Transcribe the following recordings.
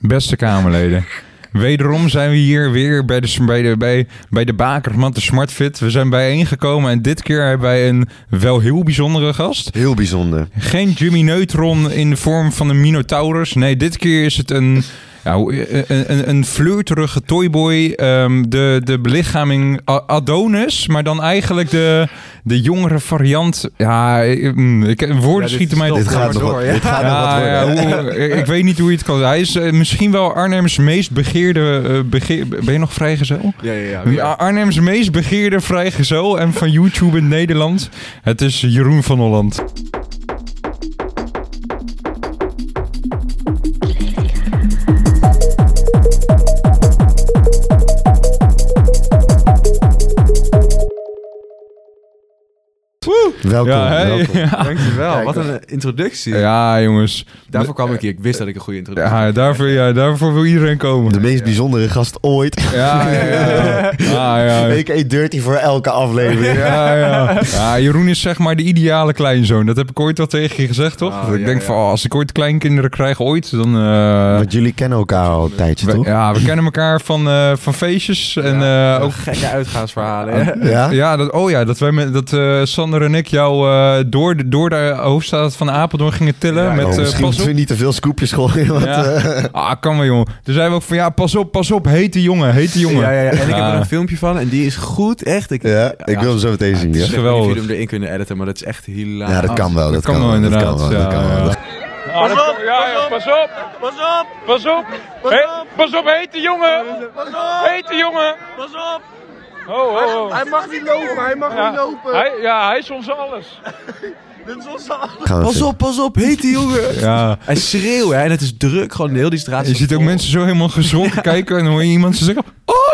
Beste Kamerleden. Wederom zijn we hier weer bij de, bij de, bij, bij de Bakermat, de Smartfit. We zijn bijeengekomen en dit keer hebben wij een wel heel bijzondere gast. Heel bijzonder. Geen Jimmy Neutron in de vorm van een Minotaurus. Nee, dit keer is het een, ja, hoe- een, een, een flirterige toyboy. ehm, de, de belichaming Adonis, maar dan eigenlijk de, de jongere variant. Ja, ik, mm, woorden schieten mij... Dit ga gaat door, wat, ja. dit gaat wat Ja, hoe- ik, weet niet hoe je het kan. Hij is eh, misschien wel Arnhems meest begeerde. eh, begeer- ben je nog vrijgezel? Ja, ja. Ja, Arnhems meest begeerde vrijgezel en van YouTube in Nederland. Het is Jeroen van Holland. Welkom, Ja, hey. welkom. Ja. Dankjewel. Kijk, Wat een introductie. Ja, jongens. Daarvoor kwam ik hier. Ik wist dat ik een goede introductie Ja, daarvoor, ja, daarvoor wil iedereen komen. De meest bijzondere gast ooit. Ja, ja, ja. Ja, ja. Ik eet dirty voor elke aflevering. Ja, ja. ja, Jeroen is zeg maar de ideale kleinzoon. Dat heb ik ooit al tegen je gezegd, toch? Dat ik denk ja. van, oh, als ik ooit kleinkinderen krijg, ooit, dan... eh, Want jullie kennen elkaar al een tijdje, we, toch? ja, we kennen elkaar van, eh, van feestjes en Ja, eh, ook... gekke uitgaansverhalen. Ja? Ja, dat, oh ja, dat wij met dat eh, Sander en ik jou eh, door, de, door de hoofdstad van Apeldoorn gingen tillen. Ja, met Oh, eh, misschien pas op. niet te veel scoopjes gooien. Want, Ja. eh, Ah, kan wel, jongen. Toen zeiden we ook van, ja, pas op, pas op. Hete jongen, hete jongen. Ja, ja, ja. En ik heb er een filmpje van en die is goed, echt. Ik, ja, ik wil hem zo meteen zien. Het is geweldig. of jullie hem erin kunnen editen, maar dat is echt hilarisch. ja dat kan wel. Dat, kan wel, Dat inderdaad. kan wel. Ja, dat kan wel. ja. Dat- dat kan- ja, ja, pas op. Pas op. Pas op. Pas op, hete jongen. Hete jongen. Pas op! Oh, oh, oh. Hij mag niet lopen, hij mag Ja, niet lopen. hij, ja, hij is ons alles. Dit is onze Gaan we Pas op, pas op, heet die jongen. Ja. Hij schreeuwt, hè, en het is druk, gewoon heel die straat. Je ziet ook mensen zo helemaal gezonken kijken en dan hoor je iemand ze zeggen...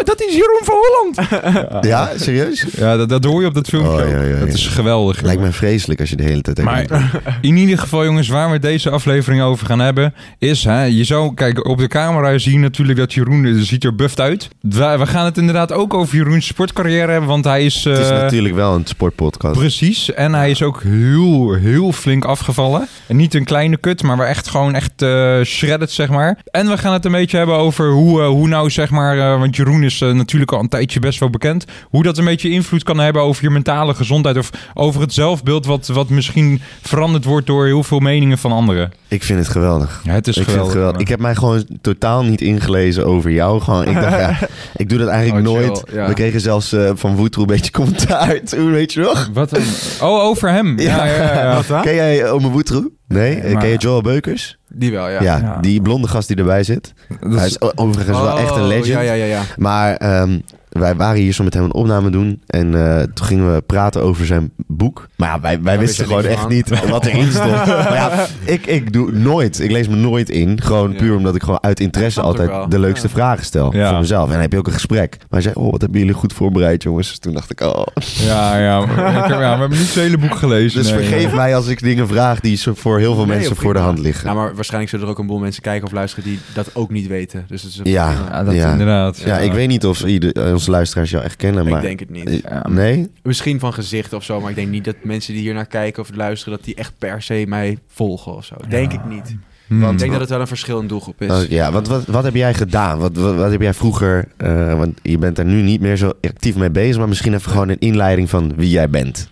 Dat is Jeroen van Holland. Ja, serieus? Ja, dat, dat hoor je op dat filmpje. Oh, ja, ja, ja. Dat is geweldig. Lijkt me vreselijk als je de hele tijd... Maar in ieder geval, jongens, waar we deze aflevering over gaan hebben, is, hè, je zou, kijk, op de camera zien natuurlijk dat Jeroen er ziet er buffed uit. We, we gaan het inderdaad ook over Jeroen's sportcarrière hebben, want hij is... Het is eh, natuurlijk wel een sportpodcast. Precies, en hij is ook heel, heel flink afgevallen. En niet een kleine kut, maar wel echt gewoon echt eh shredded, zeg maar. En we gaan het een beetje hebben over hoe, eh, hoe nou, zeg maar... eh, want Jeroen is eh, natuurlijk al een tijdje best wel bekend. Hoe dat een beetje invloed kan hebben over je mentale gezondheid. Of over het zelfbeeld wat, wat misschien veranderd wordt door heel veel meningen van anderen. Ik vind het geweldig. Ja, het is ik vind het geweldig. Ik heb mij gewoon totaal niet ingelezen over jou. Gewoon, ik dacht, ja, ik doe dat eigenlijk Oh, chill, nooit. ja. We kregen zelfs eh, van Woetroe een beetje commentaar toen, weet je nog? Wat een... Oh, over hem. Ja, ja, ja. ja. Wat dan? Ken jij eh, Ome Woetroe? Nee? Maar- Ken je Joel Beukers? Die wel, ja. Ja, Ja. die blonde gast die erbij zit. Dat Hij is- overigens wel echt een Oh, legend. Ja, ja, ja, ja. Maar ehm, wij waren hier zo met hem een opname doen. En eh, toen gingen we praten over zijn boek. Maar ja, wij, wij wisten gewoon echt niet wat erin stond. maar ja, ik, ik doe nooit. Ik lees me nooit in. Gewoon Ja. puur omdat ik gewoon uit interesse altijd de leukste Ja. vragen stel. Ja. Voor mezelf. En dan heb je ook een gesprek. Maar hij zei, oh, wat hebben jullie goed voorbereid, jongens. Dus toen dacht ik, oh. Ja, ja. Ik heb- ja, we hebben niet het hele boek gelezen. Dus nee. vergeef mij als ik dingen vraag die zo voor heel veel Nee, mensen voor de hand liggen. Nou, maar waarschijnlijk zullen er ook een boel mensen kijken of luisteren die dat ook niet weten. Dus het is een- Ja. Ja, dat Ja. inderdaad. ja, ik weet niet of ieder, eh, onze luisteraars jou echt kennen. Ik Maar, denk het niet. Eh, Ja. Nee? Misschien van gezicht of zo, maar ik denk niet dat mensen die hier naar kijken of luisteren, dat die echt per se mij volgen of zo. Denk ik niet. Hmm. Ik denk dat het wel een verschillende doelgroep is. Oh, ja, wat, wat, wat heb jij gedaan? Wat, wat, wat heb jij vroeger... eh, want je bent er nu niet meer zo actief mee bezig... maar misschien even gewoon een inleiding van wie jij bent.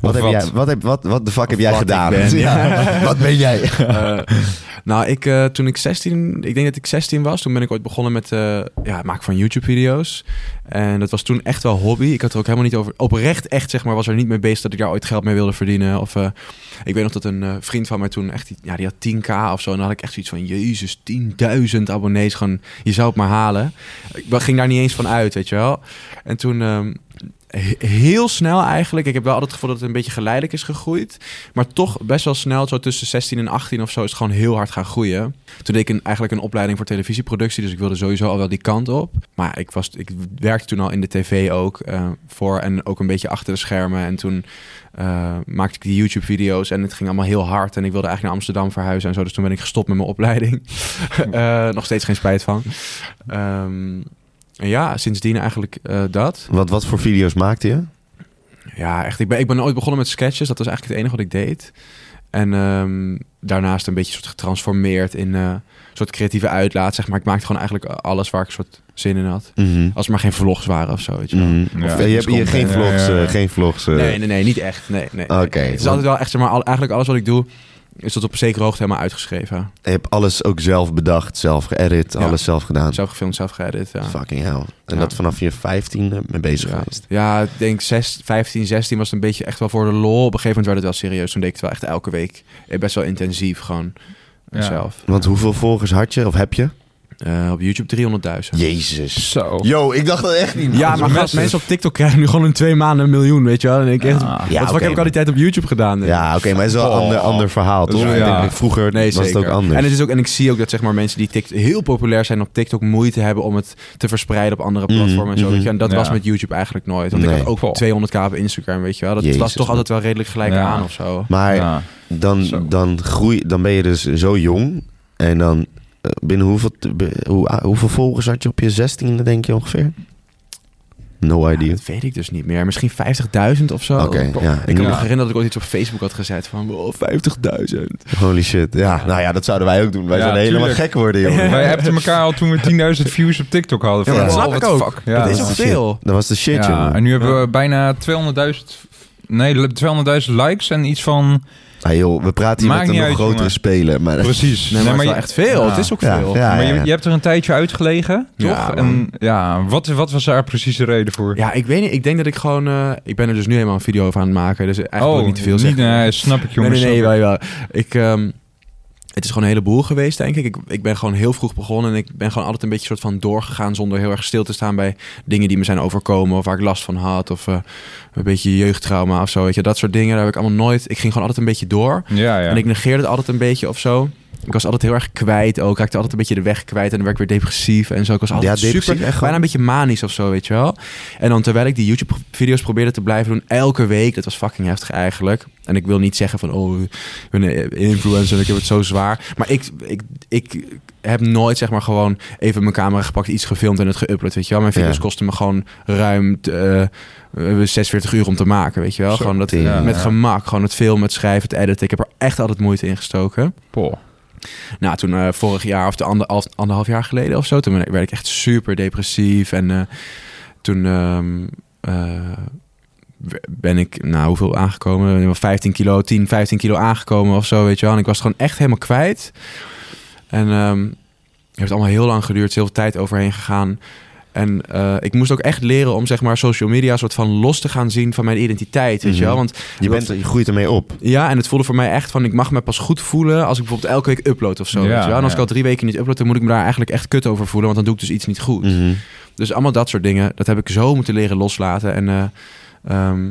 Wat, heb wat? Jij, wat, heb, wat, wat de fuck heb jij gedaan? ik ben, Ja. wat ben jij? Eh, nou, ik, eh, toen ik 16, ik denk dat ik 16 was, toen ben ik ooit begonnen met eh, ja, het maken van YouTube-video's. En dat was toen echt wel hobby. Ik had er ook helemaal niet over, oprecht echt zeg maar, was er niet mee bezig dat ik daar ooit geld mee wilde verdienen. Of, ik weet nog dat een vriend van mij toen echt, ja, die had 10k of zo. En dan had ik echt zoiets van, jezus, 10.000 abonnees, gewoon, je zou het maar halen. Ik ging daar niet eens van uit, weet je wel. En toen... he- Heel snel eigenlijk. Ik heb wel altijd het gevoel dat het een beetje geleidelijk is gegroeid. Maar toch best wel snel, zo tussen 16 en 18 of zo, is het gewoon heel hard gaan groeien. Toen deed ik een, eigenlijk een opleiding voor televisieproductie. Dus ik wilde sowieso al wel die kant op. Maar ik, was, ik werkte toen al in de tv ook eh, voor en ook een beetje achter de schermen. En toen eh, maakte ik die YouTube-video's en het ging allemaal heel hard. En ik wilde eigenlijk naar Amsterdam verhuizen en zo. Dus toen ben ik gestopt met mijn opleiding. Eh, nog steeds geen spijt van. Ehm, ja, sindsdien eigenlijk eh, dat. Wat, wat voor video's maakte je? Ja, echt. Ik ben, ik ben ooit begonnen met sketches. Dat was eigenlijk het enige wat ik deed. En ehm, daarnaast een beetje soort getransformeerd in eh, een soort creatieve uitlaat, zeg maar. Ik maakte gewoon eigenlijk alles waar ik soort zin in had. Mhm. Als er maar geen vlogs waren of zo, weet je wel. Mhm. Ja. Of, je hebt hier geen vlogs, ja, ja. eh, geen vlogs. eh. Nee, nee, nee, niet echt. Nee, nee. nee. Oké, Het is want- altijd wel echt, zeg maar, al- eigenlijk alles wat ik doe, is tot op een zekere hoogte helemaal uitgeschreven. Je hebt alles ook zelf bedacht, zelf geëdit, Ja. alles zelf gedaan. Zelf gefilmd, zelf geëdit, ja. Fucking hell. En Ja. dat vanaf je 15 mee bezig Ja. geweest. Ja, ik denk 6, 15, 16 was het een beetje echt wel voor de lol. Op een gegeven moment werd het wel serieus. Toen deed ik het wel echt elke week. Eh, Best wel intensief gewoon Ja. zelf. Want hoeveel volgers had je of heb je? Eh, op YouTube 300.000. Jezus. Zo. Yo, ik dacht dat echt niet. Ja, maar gast, mensen op TikTok krijgen nu gewoon in twee maanden een miljoen, weet je wel. En ik echt, Ja. wat Ja, oké, heb ik al die tijd op YouTube gedaan? Ja, oké, maar het is wel een Oh. ander, ander verhaal, toch? Ik ja. Vroeger Nee, was het zeker. ook anders. En, het is ook, en ik zie ook dat zeg maar, mensen die TikTok, heel populair zijn op TikTok moeite hebben om het te verspreiden op andere Mhm, platformen en zo. mhm. Weet je? En dat Ja. was met YouTube eigenlijk nooit. Want ik had ook Goh. 200k op Instagram, weet je wel. Dat Jezus, was toch man. altijd wel redelijk gelijk Ja. aan of zo. Maar Ja. dan, dan, groei, dan ben je dus zo jong. En dan binnen hoeveel, hoe, hoeveel volgers had je op je 16e, denk je ongeveer? No Ja, idea. dat weet ik dus niet meer. Misschien 50.000 of zo. Oké, ja. Ik kan Ja. me nog herinneren dat ik ooit iets op Facebook had gezet van oh, 50.000. Holy shit. Ja, nou ja, dat zouden wij ook doen. Wij Ja, zouden helemaal gek worden, jongen. Wij appten elkaar al toen we 10.000 views op TikTok hadden. Ja, dat Van, snap oh, ik ook. fuck. Ja, Dat is ook veel. Dat was de shit, ja, en nu hebben we bijna 200.000... Nee, 200.000 likes en iets van... Ah, joh, we praten hier Maakt met een nog uit, grotere jongen. speler. Maar Precies. Nee, maar het is je- wel echt veel. Ja. Het is ook Ja, veel. ja. maar je, je hebt er een tijdje uitgelegen, toch? Ja, man. en ja, wat, wat was daar precies de reden voor? Ja, ik weet niet. Ik denk dat ik gewoon... eh, ik ben er dus nu helemaal een video over aan het maken. Dus eigenlijk wil ik niet te veel zeggen. Oh, Nee, snap ik, Nee, jongens. nee, nee, snap wel, ik. wel. Ik, ehm, het is gewoon een heleboel geweest, denk ik. ik. Ik ben gewoon heel vroeg begonnen en ik ben gewoon altijd een beetje soort van doorgegaan zonder heel erg stil te staan bij dingen die me zijn overkomen of waar ik last van had of eh, een beetje jeugdtrauma of zo. Weet je, dat soort dingen. Daar heb ik allemaal nooit. Ik ging gewoon altijd een beetje door Ja, ja. en ik negeerde het altijd een beetje of zo. Ik was altijd heel erg kwijt ook. Ik raakte altijd een beetje de weg kwijt en dan werd ik weer depressief en zo. Ik was altijd Ja, super, bijna een beetje manisch of zo, weet je wel. En dan terwijl ik die YouTube-video's probeerde te blijven doen, elke week, dat was fucking heftig eigenlijk. En ik wil niet zeggen van, oh, ik ben een influencer en ik heb het zo zwaar. Maar ik, ik, ik heb nooit, zeg maar, gewoon even mijn camera gepakt, iets gefilmd en het geüpload, weet je wel. Mijn video's Ja. kosten me gewoon ruim eh, eh, 46 uur om te maken, weet je wel. Zo, gewoon dat, met Ja. gemak, gewoon het filmen, het schrijven, het editen. Ik heb er echt altijd moeite in gestoken. Poh. Nou, toen eh, vorig jaar of de ander, al- anderhalf jaar geleden of zo, toen werd ik- echt super depressief. En eh, toen ehm, eh, ben ik, nou, hoeveel aangekomen? Wel 15 kilo, 10, 15 kilo aangekomen of zo, weet je wel. En ik was gewoon echt helemaal kwijt. En ehm, het heeft allemaal heel lang geduurd, heel veel tijd overheen gegaan. En eh, ik moest ook echt leren om zeg maar social media soort van los te gaan zien van mijn identiteit, weet je Mhm. wel. Want Je, bent, je groeit ermee op. ja, en het voelde voor mij echt van... ik mag me pas goed voelen als ik bijvoorbeeld elke week upload of zo. Ja, weet je wel? En als ja. ik al drie weken niet upload... dan moet ik me daar eigenlijk echt kut over voelen... want dan doe ik dus iets niet goed. Mhm. Dus allemaal dat soort dingen... dat heb ik zo moeten leren loslaten. En eh, ehm,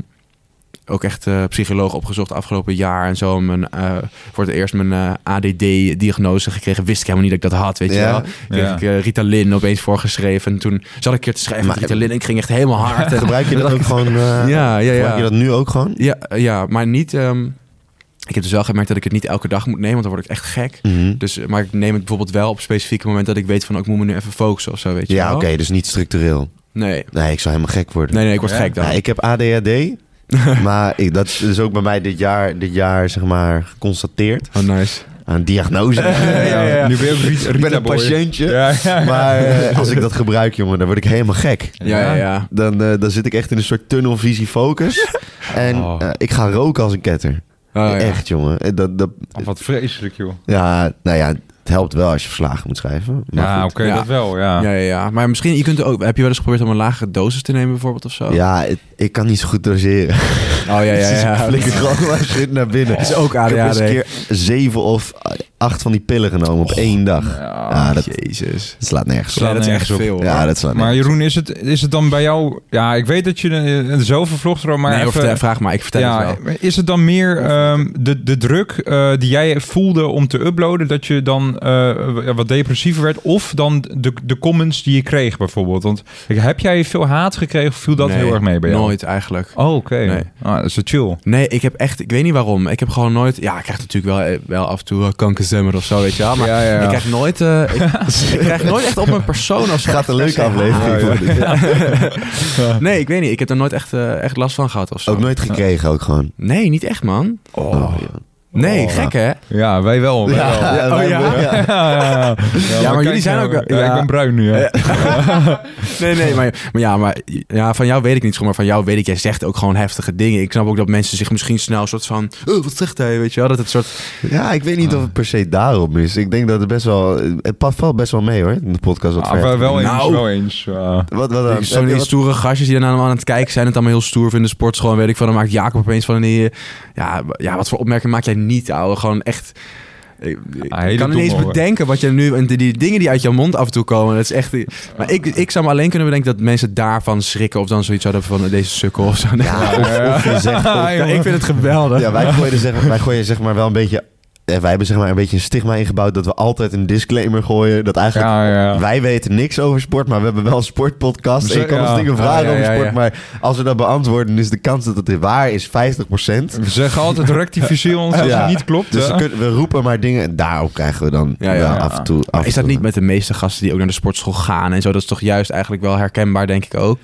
ook echt eh, psycholoog opgezocht afgelopen jaar... en zo mijn, eh, voor het eerst mijn eh, ADD-diagnose gekregen. Wist ik helemaal niet dat ik dat had, weet je Ja. wel. Kreeg Ja. ik Ritalin opeens voorgeschreven. En toen zat ik een keer te schrijven Maar- met Ritalin... en ik ging echt helemaal hard. En- Gebruik je dat ook gewoon? eh, ja, ja, Gebruik je ja. dat nu ook gewoon? Ja, ja, maar niet... ehm, ik heb dus wel gemerkt dat ik het niet elke dag moet nemen, want dan word ik echt gek. Mhm. Dus, maar ik neem het bijvoorbeeld wel op specifieke momenten dat ik weet van, oh, ik moet me nu even focussen of zo, weet je Ja, oké, dus niet structureel. Nee. Nee, ik zou helemaal gek worden. nee, nee, ik word Ja. gek dan. Ja, ik heb ADHD, maar ik, dat is ook bij mij dit jaar, dit jaar zeg maar geconstateerd. Oh, nice. Een diagnose. ja, ja. Nu ben je ook Rita, Ik ben een boy. patiëntje. Maar eh, als ik dat gebruik, jongen, dan word ik helemaal gek. Ja, ja, ja. Dan, eh, dan zit ik echt in een soort tunnelvisie focus. En Oh. eh, ik ga roken als een ketter. Oh, ja. Echt, jongen. Dat, dat, Oh, wat vreselijk, joh. ja, nou ja, het helpt wel als je verslagen moet schrijven. Maar Ja, oké, Ja. dat wel, ja. Ja, ja, ja. Maar misschien, je kunt ook, heb je wel eens geprobeerd om een lagere dosis te nemen bijvoorbeeld of zo? Ja, het- ik kan niet zo goed doseren. Oh, ja, ja, ja. ik flikker gewoon maar shit naar binnen. Dat is ook Ik heb eens ADHD. een keer zeven of acht van die pillen genomen op één dag. Ja. Ja, dat, Jezus. dat slaat nergens op. Ja, dat is echt nergens op. veel. Ja, dat slaat Maar Jeroen, is het, is het dan bij jou... Ja, ik weet dat je een vlog erover, maar nee, even- vertel- vraag maar, ik vertel ja, het wel. is het dan meer ehm, de, de druk eh, die jij voelde om te uploaden, dat je dan eh, wat depressiever werd? Of dan de, de comments die je kreeg bijvoorbeeld? Want heb jij veel haat gekregen of viel dat Nee, heel erg mee bij jou? Nooit eigenlijk. Oh, oké. Nee. Ah, dat is zo chill. Nee, ik heb echt, ik weet niet waarom. Ik heb gewoon nooit, ja, ik krijg natuurlijk wel, eh, wel af en toe uh, kankerzemmer of zo, weet je wel. Maar Ja, ja, ja. ik krijg nooit, eh, ik, ik krijg nooit echt op mijn persoon of zo. Gaat een leuke aflevering worden. Nee, ik weet niet. Ik heb er nooit echt, eh, echt last van gehad of zo. Ook nooit gekregen, ook gewoon. Nee, niet echt, man. Oh, ja. Nee, Oh. gek hè? Ja, wij wel. Wij wel. Ja, Oh, wij- ja? ja. Ja, ja, ja. maar jullie zijn ja, ook Ja, ja. ik ben bruin nu, hè. Nee, nee, maar, maar ja, maar ja, van jou weet ik niet, maar van jou weet ik, jij zegt ook gewoon heftige dingen. Ik snap ook dat mensen zich misschien snel een soort van, oh, wat zegt hij, weet je wel? Dat het soort, Ja, ik weet niet of het per se daarom is. Ik denk dat het best wel... Het past valt best wel mee hoor, in de podcast. Wat Ah, wel, eens, Nou. wel eens. ja. Wat, wat dan? zo'n wat- stoere gastjes die daarna aan het kijken zijn, het allemaal heel stoer vinden, de sportschool en weet ik van, dan maakt Jacob opeens van die, ja, ja, wat voor opmerking maak jij niet, ouwe? Gewoon echt... Ik, Ah, kan niet eens bedenken wat je nu... En die, die dingen die uit jouw mond af en toe komen, dat is echt... Maar ik, ik zou me alleen kunnen bedenken dat mensen daarvan schrikken... of dan zoiets hadden van deze sukkel of zo. Ja, of, of je zegt... Ja, Ja, ik vind het geweldig. Ja, wij gooien, zeg, wij gooien zeg maar wel een beetje... eh, Wij hebben zeg maar een beetje een stigma ingebouwd dat we altijd een disclaimer gooien. Dat eigenlijk Ja, ja. wij weten niks over sport, maar we hebben wel een sportpodcast. En je kan ons ja. dingen vragen Ja, ja, over sport, ja. maar als we dat beantwoorden, is de kans dat het waar is 50%. We zeggen altijd rectificeer ons als Ja. het niet klopt. Dus we, kunnen- we roepen maar dingen en daarop krijgen we dan Ja, ja, wel ja. af en toe. af is dat toe- niet met de meeste gasten die ook naar de sportschool gaan en zo? Dat is toch juist eigenlijk wel herkenbaar, denk ik ook.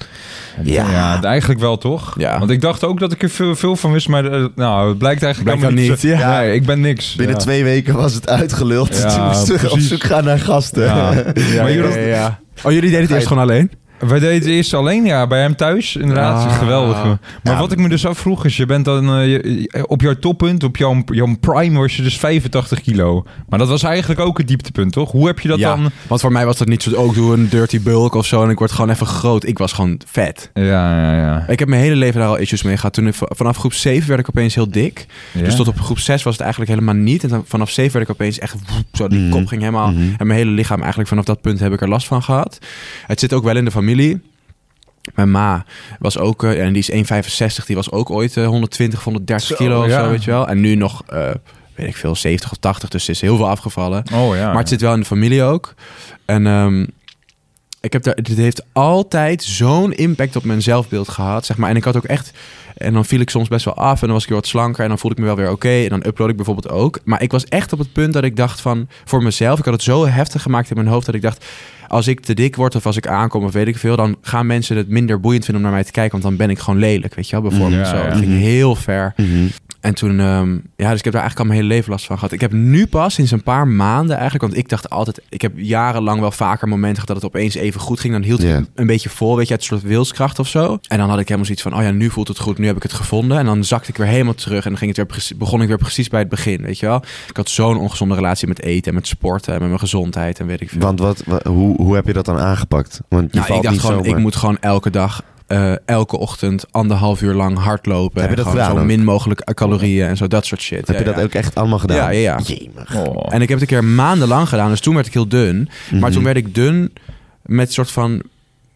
Ja. Ja, eigenlijk wel toch? Ja. Want ik dacht ook dat ik er veel, veel van wist, maar eh, nou, het blijkt eigenlijk Blijkt helemaal niet, ja. Ik ben niks. Binnen ja. twee weken was het uitgeluld. Ja, Toen moesten we op zoek gaan naar gasten. Ja. Ja, Maar ja, jullie- ja, ja. Oh, jullie deden het eerst gewoon alleen? Wij deden het eerst alleen, ja, bij hem thuis. Inderdaad, Ah. geweldig. Maar Ja. wat ik me dus afvroeg is, je bent dan eh, je- op jouw toppunt, op jouw, jouw prime was je dus 85 kilo. Maar dat was eigenlijk ook het dieptepunt, toch? Hoe heb je dat ja, dan... want voor mij was dat niet zo, ook doe een dirty bulk of zo en ik word gewoon even groot. Ik was gewoon vet. Ja, ja, ja. Ik heb mijn hele leven daar al issues mee gehad. Toen ik, vanaf groep 7 werd ik opeens heel dik. Ja? Dus tot op groep 6 was het eigenlijk helemaal niet. En dan, vanaf 7 werd ik opeens echt woep, zo. Die Mhm. kop ging helemaal. Mhm. En mijn hele lichaam eigenlijk vanaf dat punt heb ik er last van gehad. Het zit ook wel in de familie. Mijn ma was ook, eh, en die is 1,65, die was ook ooit eh, 120, 130 Zo, kilo of ja. zo, weet je wel. En nu nog, eh, weet ik veel, 70 of 80, dus is heel veel afgevallen. Oh ja. Maar het zit wel in de familie ook. En ehm, ik heb daar, dit heeft altijd zo'n impact op mijn zelfbeeld gehad, zeg maar. En ik had ook echt, en dan viel ik soms best wel af en dan was ik weer wat slanker en dan voelde ik me wel weer oké. En dan upload ik bijvoorbeeld ook. Maar ik was echt op het punt dat ik dacht van, voor mezelf, ik had het zo heftig gemaakt in mijn hoofd dat ik dacht, als ik te dik word of als ik aankom of weet ik veel, dan gaan mensen het minder boeiend vinden om naar mij te kijken, want dan ben ik gewoon lelijk, weet je wel, bijvoorbeeld. Ja, zo. Het ging heel ver. Mhm. En toen, ehm, ja, dus ik heb daar eigenlijk al mijn hele leven last van gehad. Ik heb nu pas sinds een paar maanden eigenlijk, want ik dacht altijd, ik heb jarenlang wel vaker momenten gehad dat het opeens even goed ging. Dan hield ik een beetje vol, weet je, het soort wilskracht of zo. En dan had ik helemaal zoiets van, oh ja, nu voelt het goed, nu heb ik het gevonden. En dan zakte ik weer helemaal terug en dan ging het weer begon ik weer precies bij het begin, weet je wel. Ik had zo'n ongezonde relatie met eten en met sporten en met mijn gezondheid en weet ik veel. Want wat, wa- hoe, hoe heb je dat dan aangepakt? Want je nou, valt ik dacht niet gewoon, zomaar. ik moet gewoon elke dag, eh, elke ochtend, anderhalf uur lang hardlopen. Heb je dat gedaan Zo ook? min mogelijk calorieën en zo, dat soort shit. Heb Ja, je dat ook echt allemaal gedaan? Ja, ja, ja. Oh. En ik heb het een keer maandenlang gedaan, dus toen werd ik heel dun. Maar Mhm. toen werd ik dun met soort van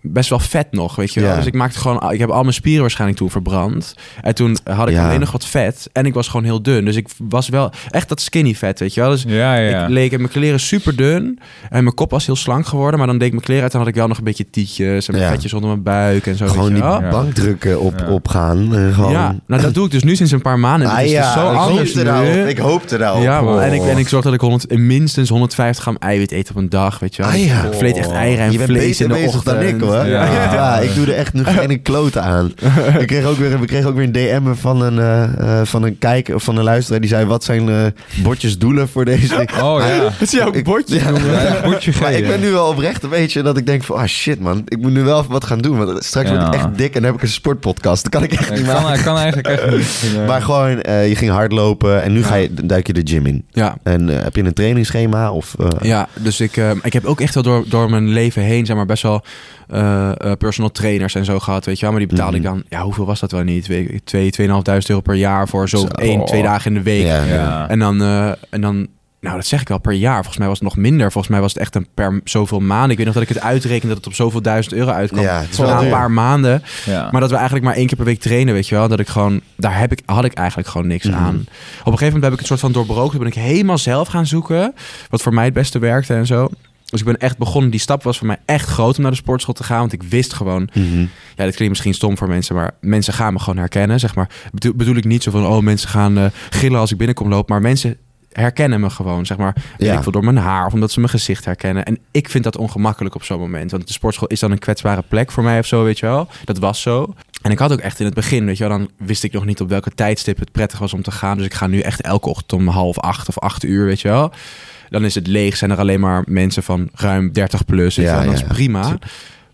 best wel vet nog, weet je wel. Ja. Dus ik maakte gewoon, ik heb al mijn spieren waarschijnlijk toen verbrand. En toen had ik Ja. alleen nog wat vet en ik was gewoon heel dun. Dus ik was wel echt dat skinny vet, weet je wel. Dus Ja, ja. ik leek in mijn kleren super dun en mijn kop was heel slank geworden. Maar dan deed ik mijn kleren uit en had ik wel nog een beetje tietjes en Ja. vetjes onder mijn buik en zo. Gewoon weet die je wel. Ja. bankdrukken op, Ja. opgaan. en gewoon... Ja, nou dat doe ik dus nu sinds een paar maanden. En Ah dus ja, zo ik anders hoopte nu. daarop. Ik hoopte daarop. Ja, man. Oh. En, ik, en ik zorg dat ik 100, minstens 150 gram eiwit eet op een dag, weet je wel. Ah, ja. Ik vreet echt eieren en je bent vlees beter in de ochtend. dan ik hoor. Ja. Ja. ik doe er echt nog geen kloten aan. ik kreeg ook weer, we kregen ook weer een DM van een, eh, eh, van een kijker of van een luisteraar. Die zei: Wat zijn eh bordjes doelen voor deze? Oh ja. Het is jouw Ik- bordje. Ja. Ja, bordje G, Maar ik ben nu wel oprecht een beetje dat ik denk van, ah shit man, ik moet nu wel wat gaan doen. Want straks word ik echt dik en dan heb ik een sportpodcast. Dat kan ik echt Ja, niet kan, maken. kan eigenlijk echt niet. Ja. Maar gewoon, eh, je ging hardlopen en nu ga je, duik je de gym in. Ja. En eh, heb je een trainingsschema? Of, eh, Ja, dus ik, eh, ik heb ook echt wel door, door mijn leven heen, zeg maar, best wel eh, personal trainers en zo gehad, weet je wel. Maar die betaalde Mhm. ik dan, ja, hoeveel was dat wel niet? Weet ik, Twee, tweeënhalfduizend euro per jaar voor zo, Zo. één, twee dagen in de week. Ja. Ja. En dan, eh, en dan, nou dat zeg ik wel per jaar. Volgens mij was het nog minder. Volgens mij was het echt een per zoveel maanden. Ik weet nog dat ik het uitrekende dat het op zoveel duizend euro uitkwam. Ja, het is wel een paar maanden. Ja. Maar dat we eigenlijk maar één keer per week trainen, weet je wel. Dat ik gewoon, daar heb ik, had ik eigenlijk gewoon niks Mhm. aan. Op een gegeven moment heb ik het soort van doorbroken. Toen ben ik helemaal zelf gaan zoeken. Wat voor mij het beste werkte en zo. Dus ik ben echt begonnen. Die stap was voor mij echt groot om naar de sportschool te gaan. Want ik wist gewoon, Mhm. ja, dit klinkt misschien stom voor mensen, maar mensen gaan me gewoon herkennen. Zeg maar, bedoel, bedoel ik niet zo van, oh, mensen gaan eh, gillen als ik binnenkom lopen. Maar mensen herkennen me gewoon, zeg maar. Ja. ik veel, door mijn haar of omdat ze mijn gezicht herkennen. En ik vind dat ongemakkelijk op zo'n moment. Want de sportschool is dan een kwetsbare plek voor mij of zo, weet je wel. Dat was zo. En ik had ook echt in het begin, weet je wel, dan wist ik nog niet op welke tijdstip het prettig was om te gaan. Dus ik ga nu echt elke ochtend om half acht of acht uur, weet je wel. Dan is het leeg, zijn er alleen maar mensen van ruim 30 plus. Weet Ja. Dat ja, is prima.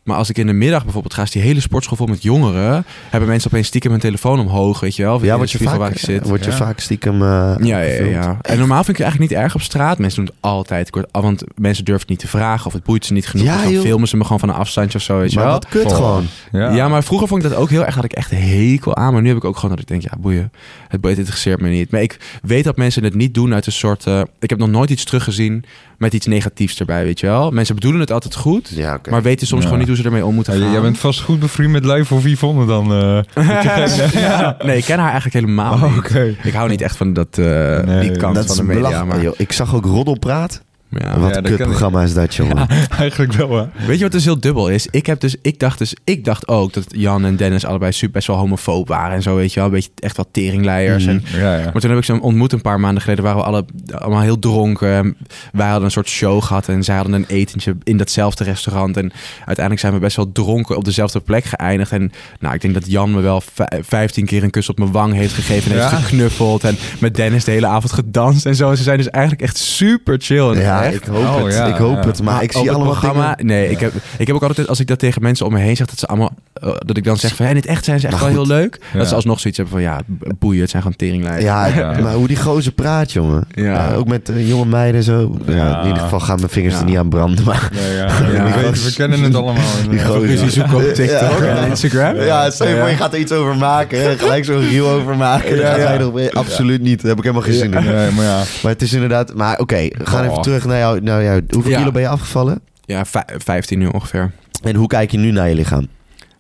Maar als ik in de middag bijvoorbeeld ga, is die hele sportschool vol met jongeren. Hebben mensen opeens stiekem hun telefoon omhoog, weet je wel. Ja, in word je vaak, waar ik zit. word je Ja. vaak stiekem eh, Ja, ja, ja, ja. En normaal vind ik het eigenlijk niet erg op straat. Mensen doen het altijd. Ik word- Want mensen durven het niet te vragen of het boeit ze niet genoeg. Ja, Dus dan joh. filmen ze me gewoon van een afstandje of zo, weet je Maar wel. wat kut Oh. gewoon. Ja. maar vroeger vond ik dat ook heel erg. Had ik echt een hekel aan. Maar nu heb ik ook gewoon dat ik denk, ja, boeien. Het boeit, het interesseert me niet. Maar ik weet dat mensen het niet doen uit een soort. eh, ik heb nog nooit iets teruggezien met iets negatiefs erbij, weet je wel. Mensen bedoelen het altijd goed. Ja. Maar weten soms Ja. gewoon niet hoe ze ermee om moeten gaan. jij bent vast goed bevriend met Lijf of Yvonne dan. eh. ja. Nee, ik ken haar eigenlijk helemaal Oh, niet. Oké. Ik hou niet echt van dat, eh, Nee, die kant dat van is de media. belachelijk. Maar, joh. Ik zag ook Roddelpraat. Ja. Wat Ja, een dat kutprogramma is dat, jongen. Eigenlijk wel, hè? Weet je wat dus heel dubbel is? Ik, heb dus, ik, dacht dus, ik dacht ook dat Jan en Dennis allebei super best wel homofoob waren en zo, weet je wel. Een beetje echt wel teringleiers. Mhm. En, Ja, ja. maar toen heb ik ze ontmoet een paar maanden geleden. Waren we alle, allemaal heel dronken. Wij hadden een soort show gehad en zij hadden een etentje in datzelfde restaurant. En uiteindelijk zijn we best wel dronken op dezelfde plek geëindigd. En nou, ik denk dat Jan me wel vij- vijftien keer een kus op mijn wang heeft gegeven. En Ja. heeft geknuffeld. En met Dennis de hele avond gedanst en zo. En ze zijn dus eigenlijk echt super chill. En Ja, echt. ik hoop Oh, het. ja, ik hoop ja. het. Maar ik zie het allemaal programma. dingen- Nee, ik heb, ik heb ook altijd, als ik dat tegen mensen om me heen zeg, dat ze allemaal, eh, dat ik dan zeg van, ja, in het echt zijn ze echt Maar wel goed. heel leuk. Ja. Dat ze alsnog zoiets hebben van, ja, boeien, het zijn gewoon teringlijden. Ja, Ja. maar hoe die gozer praat, jongen. Ja. Ook met eh, jonge meiden en zo. Ja. Ja. in ieder geval gaan mijn vingers Ja. er niet aan branden. Maar Ja, ja. Ja. We, kennen het allemaal. Die gozer. Ruzie zoeken op TikTok en Instagram. Ja, stel je voor, je gaat er iets over maken. Gelijk zo'n reel over maken. Dan gaat hij Absoluut niet. Daar heb ik helemaal geen zin in. Maar ja. Maar het is inderdaad... Maar oké, we gaan Oh. even terug naar jou. Hoeveel Ja. kilo ben je afgevallen? Ja, vij- 15 nu ongeveer. En hoe kijk je nu naar je lichaam?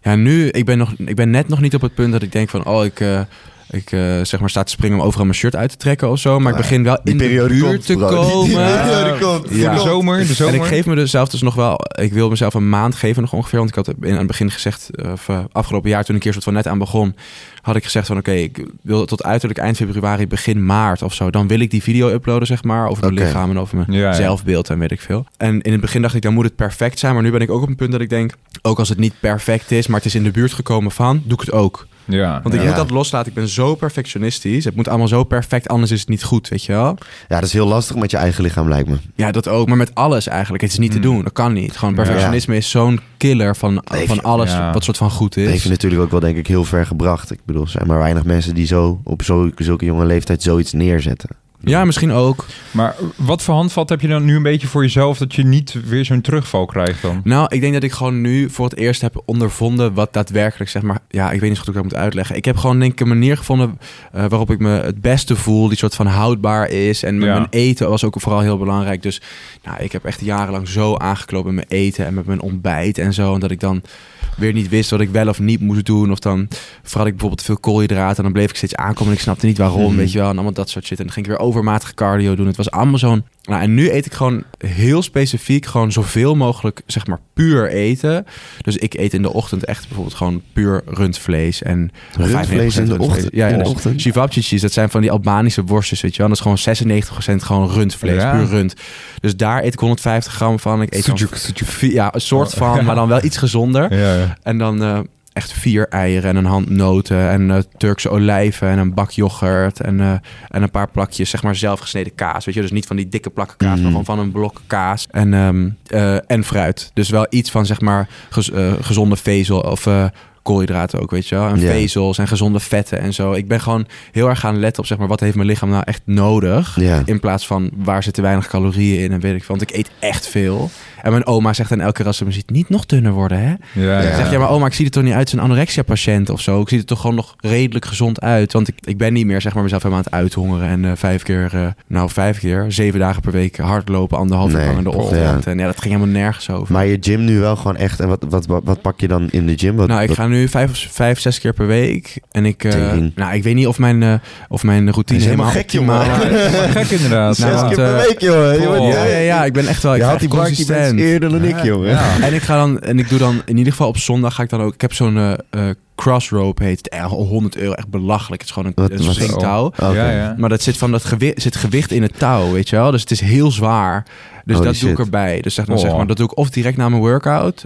Ja, nu, ik ben, nog, ik ben net nog niet op het punt dat ik denk van, oh, ik, eh, ik eh, zeg maar sta te springen om overal mijn shirt uit te trekken of zo. Maar ik begin wel in de buurt komt, te bro. Komen. die periode komt. Ja. De zomer, de zomer. En ik geef mezelf dus nog wel, ik wil mezelf een maand geven nog ongeveer. Want ik had in aan het begin gezegd, eh, of eh, afgelopen jaar toen ik hier soort van net aan begon, had ik gezegd van oké, ik wil tot uiterlijk eind februari, begin maart of zo. Dan wil ik die video uploaden, zeg maar, over mijn lichaam en over mijn Ja, ja. zelfbeeld en weet ik veel. En in het begin dacht ik, dan moet het perfect zijn. Maar nu ben ik ook op een punt dat ik denk, ook als het niet perfect is, maar het is in de buurt gekomen van, doe ik het ook. Ja. Want ik Ja. moet dat loslaten. Ik ben zo perfectionistisch. Het moet allemaal zo perfect, anders is het niet goed, weet je wel? Ja, dat is heel lastig met je eigen lichaam, lijkt me. Ja, dat ook. Maar met alles eigenlijk. Het is niet te Mm. doen. Dat kan niet. Gewoon Ja. perfectionisme is zo'n killer van, Heeft- van alles Ja. wat soort van goed heeft is. je natuurlijk ook wel, denk ik, heel ver gebracht. Ik bedoel, er zijn maar weinig mensen die zo op zo, zulke jonge leeftijd zoiets neerzetten. Ja, misschien ook. Maar wat voor handvat heb je dan nu een beetje voor jezelf dat je niet weer zo'n terugval krijgt dan? Nou, ik denk dat ik gewoon nu voor het eerst heb ondervonden wat daadwerkelijk, zeg maar... Ja, ik weet niet zo goed hoe ik dat moet uitleggen. Ik heb gewoon denk ik een manier gevonden eh, waarop ik me het beste voel. Die soort van houdbaar is. En met Ja. mijn eten was ook vooral heel belangrijk. Dus nou, ik heb echt jarenlang zo aangeklopt met mijn eten en met mijn ontbijt en zo. En dat ik dan weer niet wist wat ik wel of niet moest doen. Of dan verhad ik bijvoorbeeld veel koolhydraten. En dan bleef ik steeds aankomen en ik snapte niet waarom, Mhm. weet je wel. En allemaal dat soort shit. En dan ging ik weer overmatig cardio doen. Het was allemaal zo'n... Nou, en nu eet ik gewoon heel specifiek gewoon zoveel mogelijk, zeg maar, puur eten. Dus ik eet in de ochtend echt bijvoorbeeld gewoon puur rundvlees. En Rundvlees in de 95% ochtend? Ja, In de dus ochtend? Dat zijn van die Albanische worstjes, weet je wel. Dat is gewoon 96% gewoon rundvlees, Ja. puur rund. Dus daar eet ik 150 gram van. Ik eet Sujuk, sujuk. ja, een soort van, maar dan wel iets gezonder. Ja, ja. En dan eh, echt vier eieren en een hand noten en eh, Turkse olijven en een bak yoghurt en, eh, en een paar plakjes, zeg maar, zelfgesneden kaas. Weet je, dus niet van die dikke plakken kaas, Mhm. maar gewoon van een blok kaas en, ehm, eh, en fruit. Dus wel iets van, zeg maar, gez- gezonde vezel of koolhydraten ook, weet je wel. En vezels en gezonde vetten en zo. Ik ben gewoon heel erg gaan letten op, zeg maar, wat heeft mijn lichaam nou echt nodig? Ja. In plaats van waar zitten weinig calorieën in en weet ik veel. Want ik eet echt veel. En mijn oma zegt dan elke keer als ze me ziet, niet nog dunner worden, hè? Ja, zeg, ja, maar oma, ik zie er toch niet uit als een anorexia-patiënt of zo. Ik zie er toch gewoon nog redelijk gezond uit. Want ik, ik ben niet meer, zeg maar, mezelf helemaal aan het uithongeren. En eh, vijf keer, eh, nou vijf keer, zeven dagen per week hardlopen, anderhalf uur Nee, lang in de ochtend. ja. En ja, dat ging helemaal nergens over. Maar je gym nu wel gewoon echt... En wat, wat, wat, wat pak je dan in de gym? Wat, nou, ik wat- ga nu nu vijf, of vijf, zes keer per week. En ik, eh, nou, ik weet niet of mijn, eh, of mijn routine is helemaal helemaal gek, jongen. is. Gek inderdaad. Nou, Zes want, keer per eh, week, jongen. Oh. Ja, ja, ja, ik ben echt wel. Ik Je had die consistent. eerder dan ik, jongen. Ja. En ik ga dan, en ik doe dan in ieder geval op zondag ga ik dan ook. Ik heb zo'n eh eh, crossrope heet het. Echt 100 euro, echt belachelijk. Het is gewoon een, een touw. Oké. Ja, ja. Maar dat zit van dat gewicht, zit gewicht in het touw, weet je wel. Dus het is heel zwaar. Dus Holy dat doe ik erbij. Dus zeg, dan Oh. zeg maar, dat doe ik of direct na mijn workout,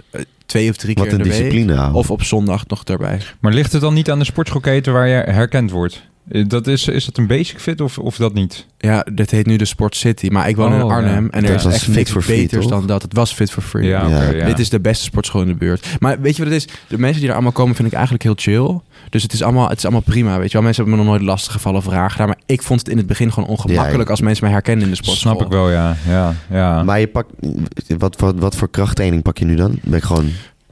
twee of drie Wat keer een in de week. discipline. Of op zondag nog erbij. Maar ligt het dan niet aan de sportschoolketen waar je herkend wordt? Eh, Dat is, is dat een basic fit of, of dat niet? Ja, dit heet nu de Sport City. Maar ik woon in Oh, Arnhem. ja. En er Dat is echt Fit niks Free, beters dan dat. Het was fit for free. Ja, Ja. oké, ja. Dit is de beste sportschool in de buurt. Maar weet je wat het is? De mensen die er allemaal komen vind ik eigenlijk heel chill. Dus het is allemaal, het is allemaal prima, weet je wel. Mensen hebben me nog nooit lastige gevallen of vragen gedaan. Maar ik vond het in het begin gewoon ongemakkelijk Ja, als mensen mij herkennen in de sportschool. Snap ik wel, ja. ja, ja. Maar je pakt... Wat, wat, wat voor krachttraining pak je nu dan? Ben ik gewoon...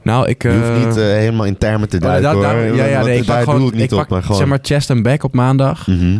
Nou, ik... Je hoeft eh, niet eh, helemaal in termen te oh, duiken, daar- hoor. daar- ja, ja, nee, ik pak daar gewoon, doe ik niet pak, op, maar gewoon... zeg maar chest en back op maandag. Mhm.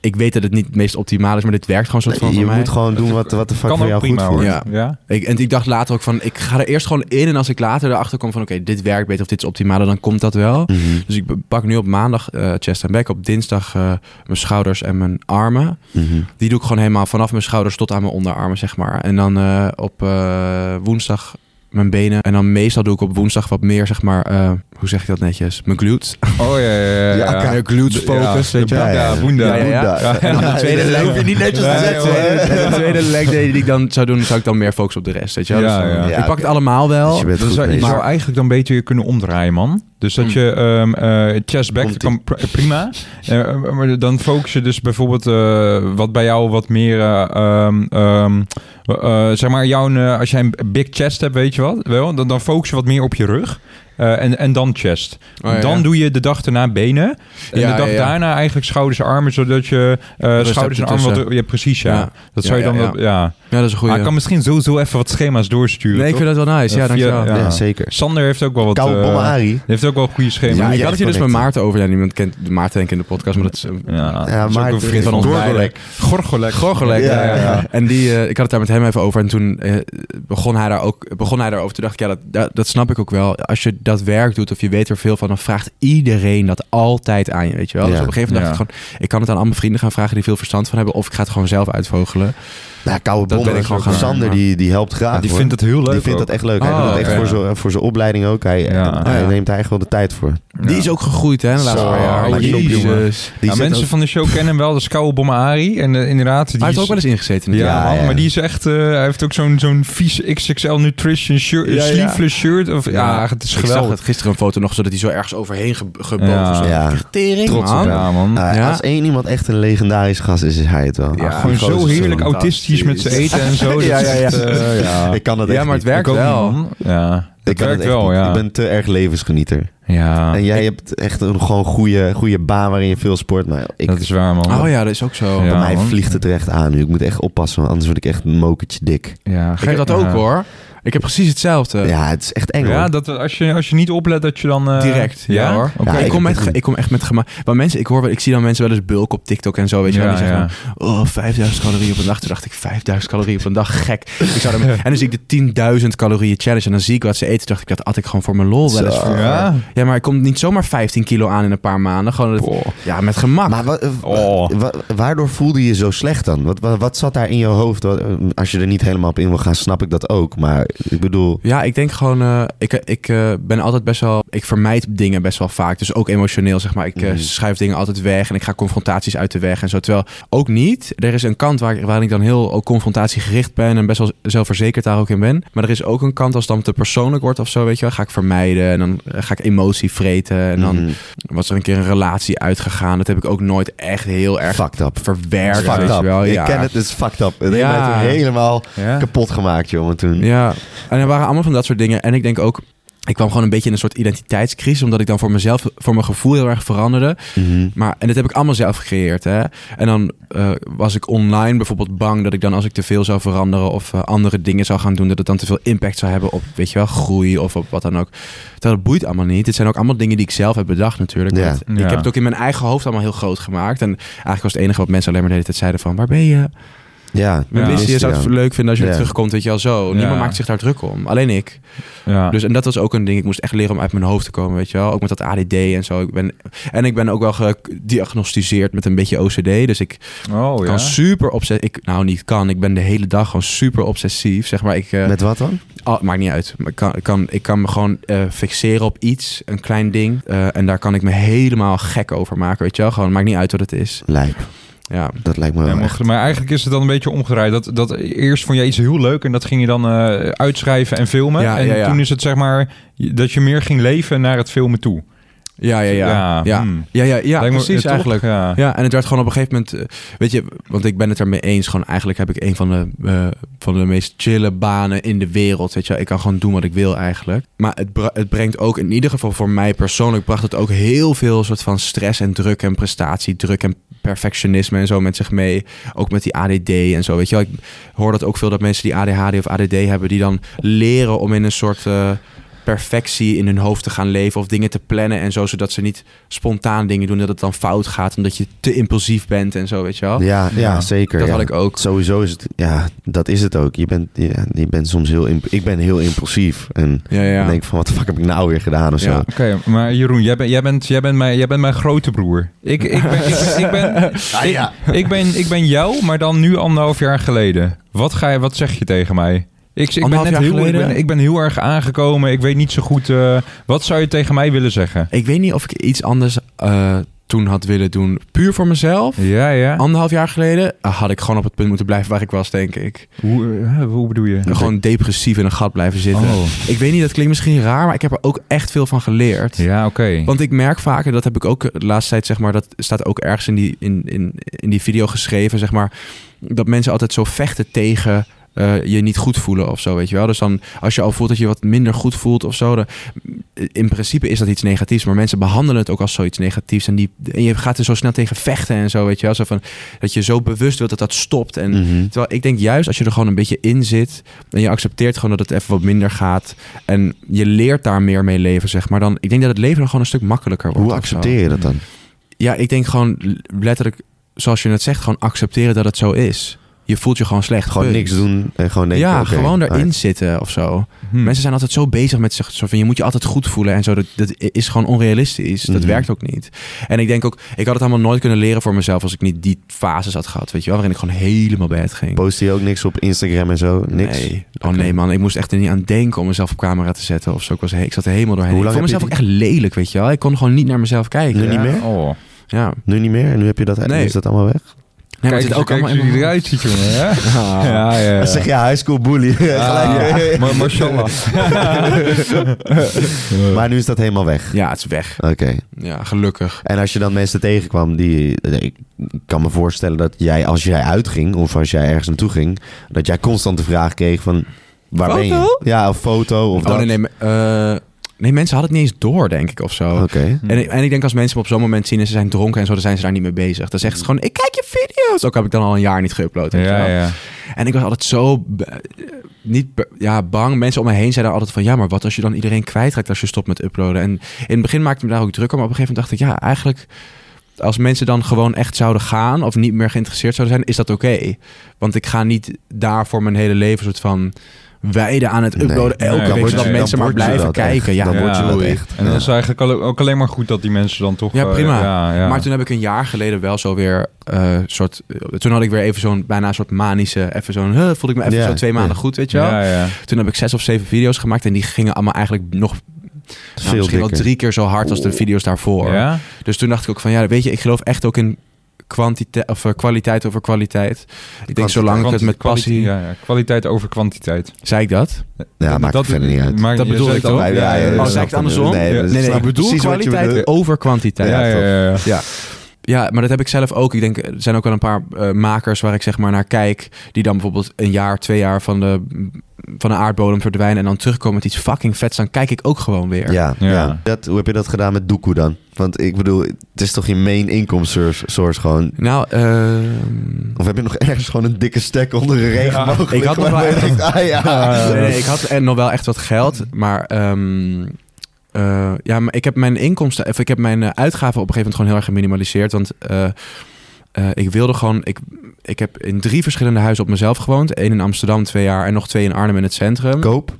Ik weet dat het niet het meest optimaal is, maar dit werkt gewoon soort van Nee, je mij. moet gewoon doen wat, wat de fuck kan voor jou prima goed voelt. Ja. ja. Ik, en ik dacht later ook van, ik ga er eerst gewoon in. En als ik later erachter kom van, oké, dit werkt beter of dit is optimaal, dan komt dat wel. Mhm. Dus ik pak nu op maandag eh, chest en back. Op dinsdag eh, mijn schouders en mijn armen. Mhm. Die doe ik gewoon helemaal vanaf mijn schouders tot aan mijn onderarmen, zeg maar. En dan eh, op eh, woensdag mijn benen. En dan meestal doe ik op woensdag wat meer, zeg maar, eh, hoe zeg ik dat netjes? Mijn glutes. Oh ja, ja, ja. Ja, glutes focus, weet je wel. Ja, ja, Ja, boenda. Ja, ja, ja. Boenda. En dan de tweede leg- hoef je niet netjes te zetten. de tweede leg day die ik dan zou doen, zou ik dan meer focussen op de rest, weet je wel. Ja, Dus ja. Ik pak het allemaal wel. Dus je bent Dan goed zou, je zou eigenlijk dan beter je kunnen omdraaien, man. Dus dat Mm. je chest back Komt-ie. kan pr- prima. Eh, maar dan focus je dus bijvoorbeeld eh, wat bij jou wat meer, eh, ehm, ehm, eh, zeg maar, jouw, als jij een big chest hebt, weet je wat, wel, dan, dan focus je wat meer op je rug. En, en dan chest. Oh, ja. Dan doe je de dag erna benen. En Ja, de dag ja, daarna eigenlijk schouders en armen, zodat je schouders en armen... Wat, ja, precies, ja. Dat zou je dan... wat- ja. Ja, dat is een goede. Maar ik kan misschien sowieso even wat schema's doorsturen. nee, ik toch? vind dat wel nice. Ja, via- dankjewel. ja. Ja, zeker. Sander heeft ook wel wat... Koude eh, bommen Arie. die heeft ook wel goede schema's. Ja, ik had het hier dus met. Maarten over. Ja, niemand kent de Maarten denk ik in de podcast, maar dat is... eh, Ja, Ja, dat is maar ook een vriend van ons Gorgolek. beiden. Gorgolek. Gorgolek. Ja, Ja, ja, ja. En die, eh, ik had het daar met hem even over. En toen eh, begon hij daar ook begon hij daarover. Toen dacht ik, ja, dat, dat, dat snap ik ook wel. Als je dat werk doet of je weet er veel van, dan vraagt iedereen dat altijd aan je, weet je wel. Dus Ja. op een gegeven moment dacht ik gewoon, ik kan het aan al mijn vrienden gaan vragen die veel verstand van hebben. Of ik ga het gewoon zelf uitvogelen. Nou, koude Dat bommen. ben ik gewoon gaan Sander, die, die helpt graag, Ja, die hoor. vindt het heel leuk Die vindt ook. dat echt leuk. Hij Oh, doet het echt ja. voor zijn voor zijn opleiding ook. Hij, Ja. hij Ja. neemt daar echt wel de tijd voor. Die Ja. is ook gegroeid, hè, de laatste paar jaar. Jezus. die- Hij mensen ook- van de show kennen hem wel, de Skouwe Bommen Ari. En eh, inderdaad... Die heeft is- ook wel eens ingezeten. Ja, natuurlijk. Ja, man, ja. maar die is echt... eh, hij heeft ook zo'n zo'n vies XXL Nutrition shirt, Ja, ja. sleeveless shirt. Of, ja, het is Ik zag geweldig. het gisteren een foto nog, zodat hij zo ergens overheen ge gebogen Ja. zo. Ja. Tering, Trots op man. Ah, Ja. Als één iemand echt een legendarisch gast is, is hij het wel. Ja, Ah, Gewoon zo is heerlijk autistisch met zijn eten en zo. Ja, ja, ja. eh, ja. Ik kan het Ja, echt maar het niet. werkt Ik ook wel. niet. Ja, Ik het kan werkt wel, niet. ja. Ik ben te erg levensgenieter. Ja, en jij hebt echt een gewoon goede, goede baan waarin je veel sport. Maar ik, dat is waar, man. Oh ja, dat is ook zo. Ja. bij mij man. vliegt het er echt aan nu. Ik moet echt oppassen, want anders word ik echt een mokertje dik. Ja, Ik heb dat ook hoor. Ik heb precies hetzelfde. Ja, het is echt eng Ja, hoor. dat als je, als je niet oplet dat je dan... eh, Direct, ja, hoor. Ja, ik, kom met, ik kom echt met gemaakt. Maar mensen, ik hoor wel, ik zie dan mensen wel eens bulk op TikTok en zo, weet je wel. Die zeggen oh, 5000 calorieën op een dag. Toen dacht ik, 5000 calorieën op een dag, gek. Ik zou dan, en dan zie ik de 10.000 calorieën challenge en dan zie ik wat ze eten. Toen dacht ik, dat at ik gewoon voor mijn lol wel eens vroeger. Ja. Ja, maar ik kom niet zomaar 15 kilo aan in een paar maanden. Gewoon, ja, met gemak. Maar wa- Oh. wa- waardoor voelde je je zo slecht dan? Wat, wat, wat zat daar in je hoofd? Wat- als je er niet helemaal op in wil gaan, snap ik dat ook. Maar ik bedoel... Ja, ik denk gewoon, eh, ik, ik eh, ben altijd best wel, ik vermijd dingen best wel vaak. Dus ook emotioneel, zeg maar. Ik Mhm. schuif dingen altijd weg en ik ga confrontaties uit de weg en zo. Terwijl ook niet. Er is een kant waar, ik- waarin ik dan heel ook confrontatiegericht ben en best wel zelfverzekerd daar ook in ben. Maar er is ook een kant als het dan te persoonlijk wordt of zo, weet je wel. Ga ik vermijden en dan ga ik emotie vreten. En dan mhm. was er een keer een relatie uitgegaan. Dat heb ik ook nooit echt heel erg Fucked up. verwerkt, Fucked up. wel. Ik Ja. ken het, het is fucked up. Het Ja. heeft helemaal Ja. kapot gemaakt, jongen, toen. Ja, en er waren allemaal van dat soort dingen. En ik denk ook, ik kwam gewoon een beetje in een soort identiteitscrisis, omdat ik dan voor mezelf, voor mijn gevoel heel erg veranderde. Mhm. Maar, en dat heb ik allemaal zelf gecreëerd. Hè? En dan eh, was ik online bijvoorbeeld bang dat ik dan als ik te veel zou veranderen of eh, andere dingen zou gaan doen, dat het dan te veel impact zou hebben op, weet je wel, groei of op wat dan ook. Het boeit allemaal niet. Het zijn ook allemaal dingen die ik zelf heb bedacht natuurlijk. Ja. Want Ja. Ik heb het ook in mijn eigen hoofd allemaal heel groot gemaakt. En eigenlijk was het enige wat mensen alleen maar de hele tijd zeiden van, waar ben je? Ja, Mijn Ja. missie je zou het ja. leuk vinden als je weer terugkomt, weet je wel zo. Niemand Ja. maakt zich daar druk om. Alleen ik. Ja. Dus en dat was ook een ding. Ik moest echt leren om uit mijn hoofd te komen, weet je wel. Ook met dat ADD en zo. Ik ben, en ik ben ook wel gediagnosticeerd met een beetje OCD. Dus ik oh ja. kan super obsessief... Ik, nou, niet kan. Ik ben de hele dag gewoon super obsessief. Zeg maar, ik... eh, Met wat dan? Oh, maakt niet uit. Maar ik, kan, ik, kan, ik kan me gewoon eh, fixeren op iets, een klein ding. eh, en daar kan ik me helemaal gek over maken, weet je wel. Gewoon, maakt niet uit wat het is. Lijp. Ja, Dat lijkt me Ja, wel maar, echt. maar eigenlijk is het dan een beetje omgedraaid. Dat, dat eerst vond je iets heel leuk en dat ging je dan eh, uitschrijven en filmen. Ja, en ja, ja. toen is het zeg maar dat je meer ging leven naar het filmen toe. Ja, ja. Ja, ja, ja, hmm. ja, ja, ja, Lijkt me- precies eigenlijk. Ja. Ja, en het werd gewoon op een gegeven moment, eh, weet je, want ik ben het ermee eens. Gewoon eigenlijk heb ik een van de, eh, van de meest chille banen in de wereld. Weet je, ik kan gewoon doen wat ik wil eigenlijk. Maar het, het brengt ook, in ieder geval voor mij persoonlijk, bracht het ook heel veel soort van stress en druk en prestatiedruk en perfectionisme en zo met zich mee. Ook met die ADD en zo. Weet je, wel. ik hoor dat ook veel dat mensen die ADHD of ADD hebben, die dan leren om in een soort. eh, perfectie in hun hoofd te gaan leven of dingen te plannen en zo, zodat ze niet spontaan dingen doen dat het dan fout gaat omdat je te impulsief bent en zo, weet je wel. Ja, ja, Ja, zeker. dat ja. had ik ook. Sowieso is het, ja, dat is het ook. Je bent, ja, je bent soms heel, imp- ik ben heel impulsief. En Ja, denk van, wat de fuck heb ik nou weer gedaan of zo. Ja. Oké, maar Jeroen, jij, bent jij, bent, jij, bent mijn, jij bent mijn grote broer. Ik, ik, ben, ik, ben, ik, ben, Ah, ja. ik, ik ben, ik ben jou, maar dan nu anderhalf jaar geleden. Wat, ga je, wat zeg je tegen mij? Ik, ik, ben Anderhalf net jaar heel, ik, ben, ik ben heel erg aangekomen. Ik weet niet zo goed. eh, wat zou je tegen mij willen zeggen? Ik weet niet of ik iets anders eh, toen had willen doen, puur voor mezelf. Ja, ja. Anderhalf jaar geleden eh, had ik gewoon op het punt moeten blijven waar ik was, denk ik. Hoe, hoe bedoel je? Gewoon depressief in een gat blijven zitten. Oh. Ik weet niet, dat klinkt misschien raar, maar ik heb er ook echt veel van geleerd. Ja, oké. Want ik merk vaker, dat heb ik ook de laatste tijd, zeg maar, dat staat ook ergens in die, in, in, in die video geschreven, zeg maar, dat mensen altijd zo vechten tegen eh, je niet goed voelen of zo, weet je wel. Dus dan, als je al voelt dat je wat minder goed voelt of zo, dan, in principe is dat iets negatiefs, maar mensen behandelen het ook als zoiets negatiefs en, die, en je gaat er zo snel tegen vechten en zo, weet je wel. Zo van, dat je zo bewust wilt dat dat stopt en... Mhm. Terwijl ik denk juist als je er gewoon een beetje in zit en je accepteert gewoon dat het even wat minder gaat en je leert daar meer mee leven, zeg maar, dan ik denk dat het leven dan gewoon een stuk makkelijker wordt. Hoe accepteer je dat dan? Ja, ik denk gewoon letterlijk, zoals je het zegt, gewoon accepteren dat het zo is. Je voelt je gewoon slecht. Gewoon punt. niks doen en gewoon denken... ja, gewoon erin zitten of zo. Hm. Mensen zijn altijd zo bezig met zich. Zo van, je moet je altijd goed voelen en zo. Dat, dat is gewoon onrealistisch. Dat Mhm. werkt ook niet. En ik denk ook, ik had het allemaal nooit kunnen leren voor mezelf als ik niet die fases had gehad. Weet je wel, waarin ik gewoon helemaal bed ging. Post je ook niks op Instagram en zo? Niks? Nee. Oh nee man, ik moest echt er niet aan denken om mezelf op camera te zetten of zo. Ik, was, he- ik zat er helemaal doorheen. Hoe Ik vond mezelf ook echt lelijk, weet je wel. Ik kon gewoon niet naar mezelf kijken. Nu niet meer? Oh. Ja. Nu niet meer? En nu heb je dat, Nee. is dat allemaal weg? Nee, maar Kijk het ook kijk allemaal in eruit ziet, jongen. Hè? Ah. Ja, ja, ja. Dan zeg je high school bully. Gelijk. Ah, maar mashallah. Maar nu is dat helemaal weg. Ja, het is weg. Oké. Ja, gelukkig. En als je dan mensen tegenkwam die... Ik kan me voorstellen dat jij, als jij uitging... of als jij ergens naartoe ging... dat jij constant de vraag kreeg van... Waar ben je? Foto? Ja, of foto of Oh, dat. nee, nee, maar, eh, nee, mensen hadden het niet eens door, denk ik, of zo. Oké. En, ik- en ik denk als mensen me op zo'n moment zien en ze zijn dronken en zo, dan zijn ze daar niet mee bezig. Dan zeggen ze gewoon, ik kijk je video's. Ook heb ik dan al een jaar niet geüpload. Ja, ja. En ik was altijd zo niet ja, bang. Mensen om me heen zeiden altijd van, ja, maar wat als je dan iedereen kwijtraakt als je stopt met uploaden? En in het begin maakte ik me daar ook druk om, maar op een gegeven moment dacht ik, ja, eigenlijk als mensen dan gewoon echt zouden gaan of niet meer geïnteresseerd zouden zijn, is dat oké. Want ik ga niet daar voor mijn hele leven soort van wijden aan het Nee. uploaden elke Nee, dan week, zodat mensen maar blijven kijken. echt. Ja, Dan word je dat echt. En dat is eigenlijk ook alleen maar goed dat die mensen dan toch... Ja, eh, prima. ja, ja. Maar toen heb ik een jaar geleden wel zo weer eh, soort. Toen had ik weer even zo'n bijna een soort manische. Even zo'n. Huh, voelde ik me even zo twee maanden goed, weet je wel. Ja, ja. Toen heb ik zes of zeven video's gemaakt en die gingen allemaal eigenlijk nog. Nou, Veel misschien wel dikker. drie keer zo hard als de video's daarvoor. Ja? Dus toen dacht ik ook van ja, weet je, ik geloof echt ook in kwantiteit of eh, kwaliteit over kwaliteit. Ik denk zolang ik het met passie. Ja, ja. Kwaliteit over kwantiteit. Zei ik dat? Ja, maakt dat, verder niet uit. maakt- Dat bedoel ik ook. Ja, ja, ja, Oh, dat zei ik het andersom? Nee, Ja. dat Nee, nee, ik bedoel kwaliteit over kwantiteit. Ja, ja, ja, ja. Maar dat heb ik zelf ook. Ik denk, er zijn ook wel een paar eh, makers waar ik zeg maar naar kijk. Die dan bijvoorbeeld een jaar, twee jaar van de, van de aardbodem verdwijnen. En dan terugkomen met iets fucking vets. Dan kijk ik ook gewoon weer. Ja, ja. Ja. Dat, hoe heb je dat gedaan met Doekoe dan? Want ik bedoel, het is toch je main income source, source gewoon? Nou, ehm, Of heb je nog ergens gewoon een dikke stek onder een regenboog? ik had nog wel denkt, ah ja. nee, nee, ik had en nog wel echt wat geld. Maar ehm, eh, ja, maar ik heb mijn inkomsten, of ik heb mijn eh, uitgaven op een gegeven moment gewoon heel erg geminimaliseerd. Want eh, ik wilde gewoon... Ik, ik heb in drie verschillende huizen op mezelf gewoond. Eén in Amsterdam, twee jaar. En nog twee in Arnhem in het centrum. Koop.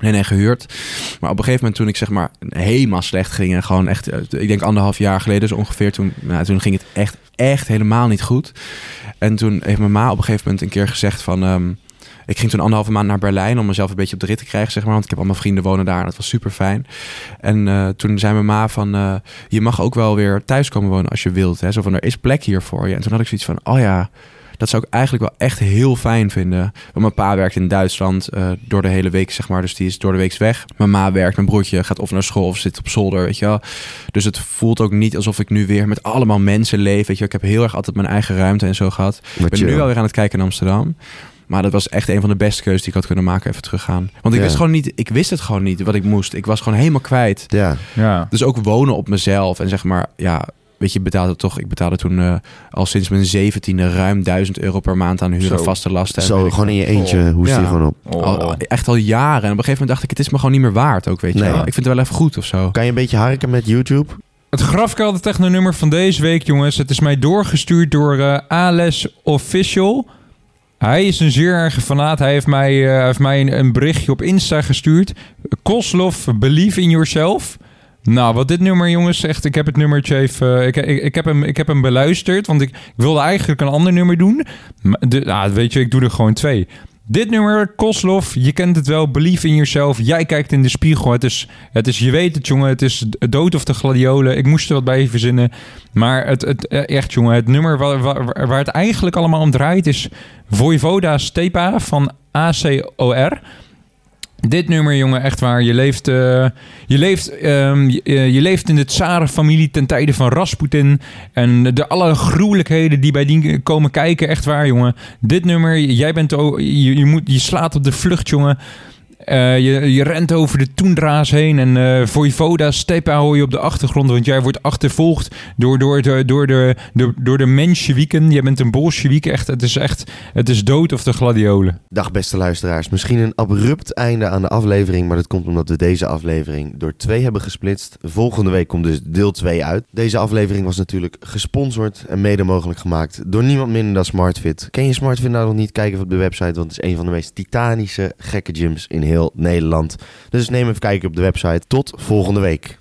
Nee, nee, gehuurd. Maar op een gegeven moment toen ik zeg maar helemaal slecht ging... en gewoon echt, ik denk anderhalf jaar geleden zo ongeveer... toen, nou, toen ging het echt, echt helemaal niet goed. En toen heeft mijn ma op een gegeven moment een keer gezegd van... ehm, ik ging toen anderhalve maand naar Berlijn om mezelf een beetje op de rit te krijgen, zeg maar. Want ik heb allemaal vrienden wonen daar en dat was super fijn. En eh, toen zei mijn ma van, eh, je mag ook wel weer thuis komen wonen als je wilt. Hè? Zo van, er is plek hier voor je. En toen had ik zoiets van, oh ja, dat zou ik eigenlijk wel echt heel fijn vinden. Want mijn pa werkt in Duitsland eh, door de hele week, zeg maar. Dus die is door de week weg. Mijn ma werkt, mijn broertje gaat of naar school of zit op zolder, weet je wel. Dus het voelt ook niet alsof ik nu weer met allemaal mensen leef, weet je. Ik heb heel erg altijd mijn eigen ruimte en zo gehad. Ik ben chill. nu wel weer aan het kijken in Amsterdam. Maar dat was echt een van de beste keuzes die ik had kunnen maken. Even teruggaan. Want ik Ja. wist gewoon niet, ik wist het gewoon niet wat ik moest. Ik was gewoon helemaal kwijt. Ja. Ja. Dus ook wonen op mezelf. En zeg maar, ja, weet je, betaalde toch. Ik betaalde toen eh, al sinds mijn zeventiende ruim 1000 euro per maand aan huur en vaste lasten. Zo, ik gewoon in je eentje hoest Ja. je gewoon op. Oh. al, echt al jaren. En op een gegeven moment dacht ik, het is me gewoon niet meer waard ook, weet je Nee. Ik vind het wel even goed of zo. Kan je een beetje harken met YouTube? Het grafkelder technonummer van deze week, jongens. Het is mij doorgestuurd door eh Ales Official. Hij is een zeer erge fanaat. Hij heeft mij, eh, heeft mij een, berichtje op Insta gestuurd. Koslov, Believe in Yourself. Nou, wat dit nummer, jongens, echt, ik heb het nummertje even... Ik, ik, ik, heb, hem, ik heb hem beluisterd, want ik, ik wilde eigenlijk een ander nummer doen. Maar nou, weet je, ik doe er gewoon twee. Dit nummer, Koslov, je kent het wel, Believe in Yourself. Jij kijkt in de spiegel. Het is, het is je weet het, jongen. Het is dood of de gladiolen. Ik moest er wat bij verzinnen. Maar het, het, eh, echt, jongen, het nummer waar, waar, waar het eigenlijk allemaal om draait is Voivoda Stepa van ACOR. Dit nummer, jongen, echt waar. Je leeft, eh, je leeft, ehm, je, eh, je leeft in de Tsaren-familie ten tijde van Rasputin. En de alle gruwelijkheden die bij die komen kijken, echt waar, jongen. Dit nummer, jij bent, je, je, moet, je slaat op de vlucht, jongen. Eh, je, rent over de toendra's heen en eh Voivoda Stepa hoor je op de achtergrond, want jij wordt achtervolgd door, door, de, door, de, door, de Mensjewieken. Jij bent een Bolsjewiek, echt. Het is echt, het is dood of de gladiolen. Dag beste luisteraars. Misschien een abrupt einde aan de aflevering, maar dat komt omdat we deze aflevering door twee hebben gesplitst. Volgende week komt dus deel 2 uit. Deze aflevering was natuurlijk gesponsord en mede mogelijk gemaakt door niemand minder dan SmartFit. Ken je SmartFit nou nog niet? Kijk even op de website, want het is een van de meest titanische gekke gyms in Nederland. Dus neem even kijken op de website. Tot volgende week.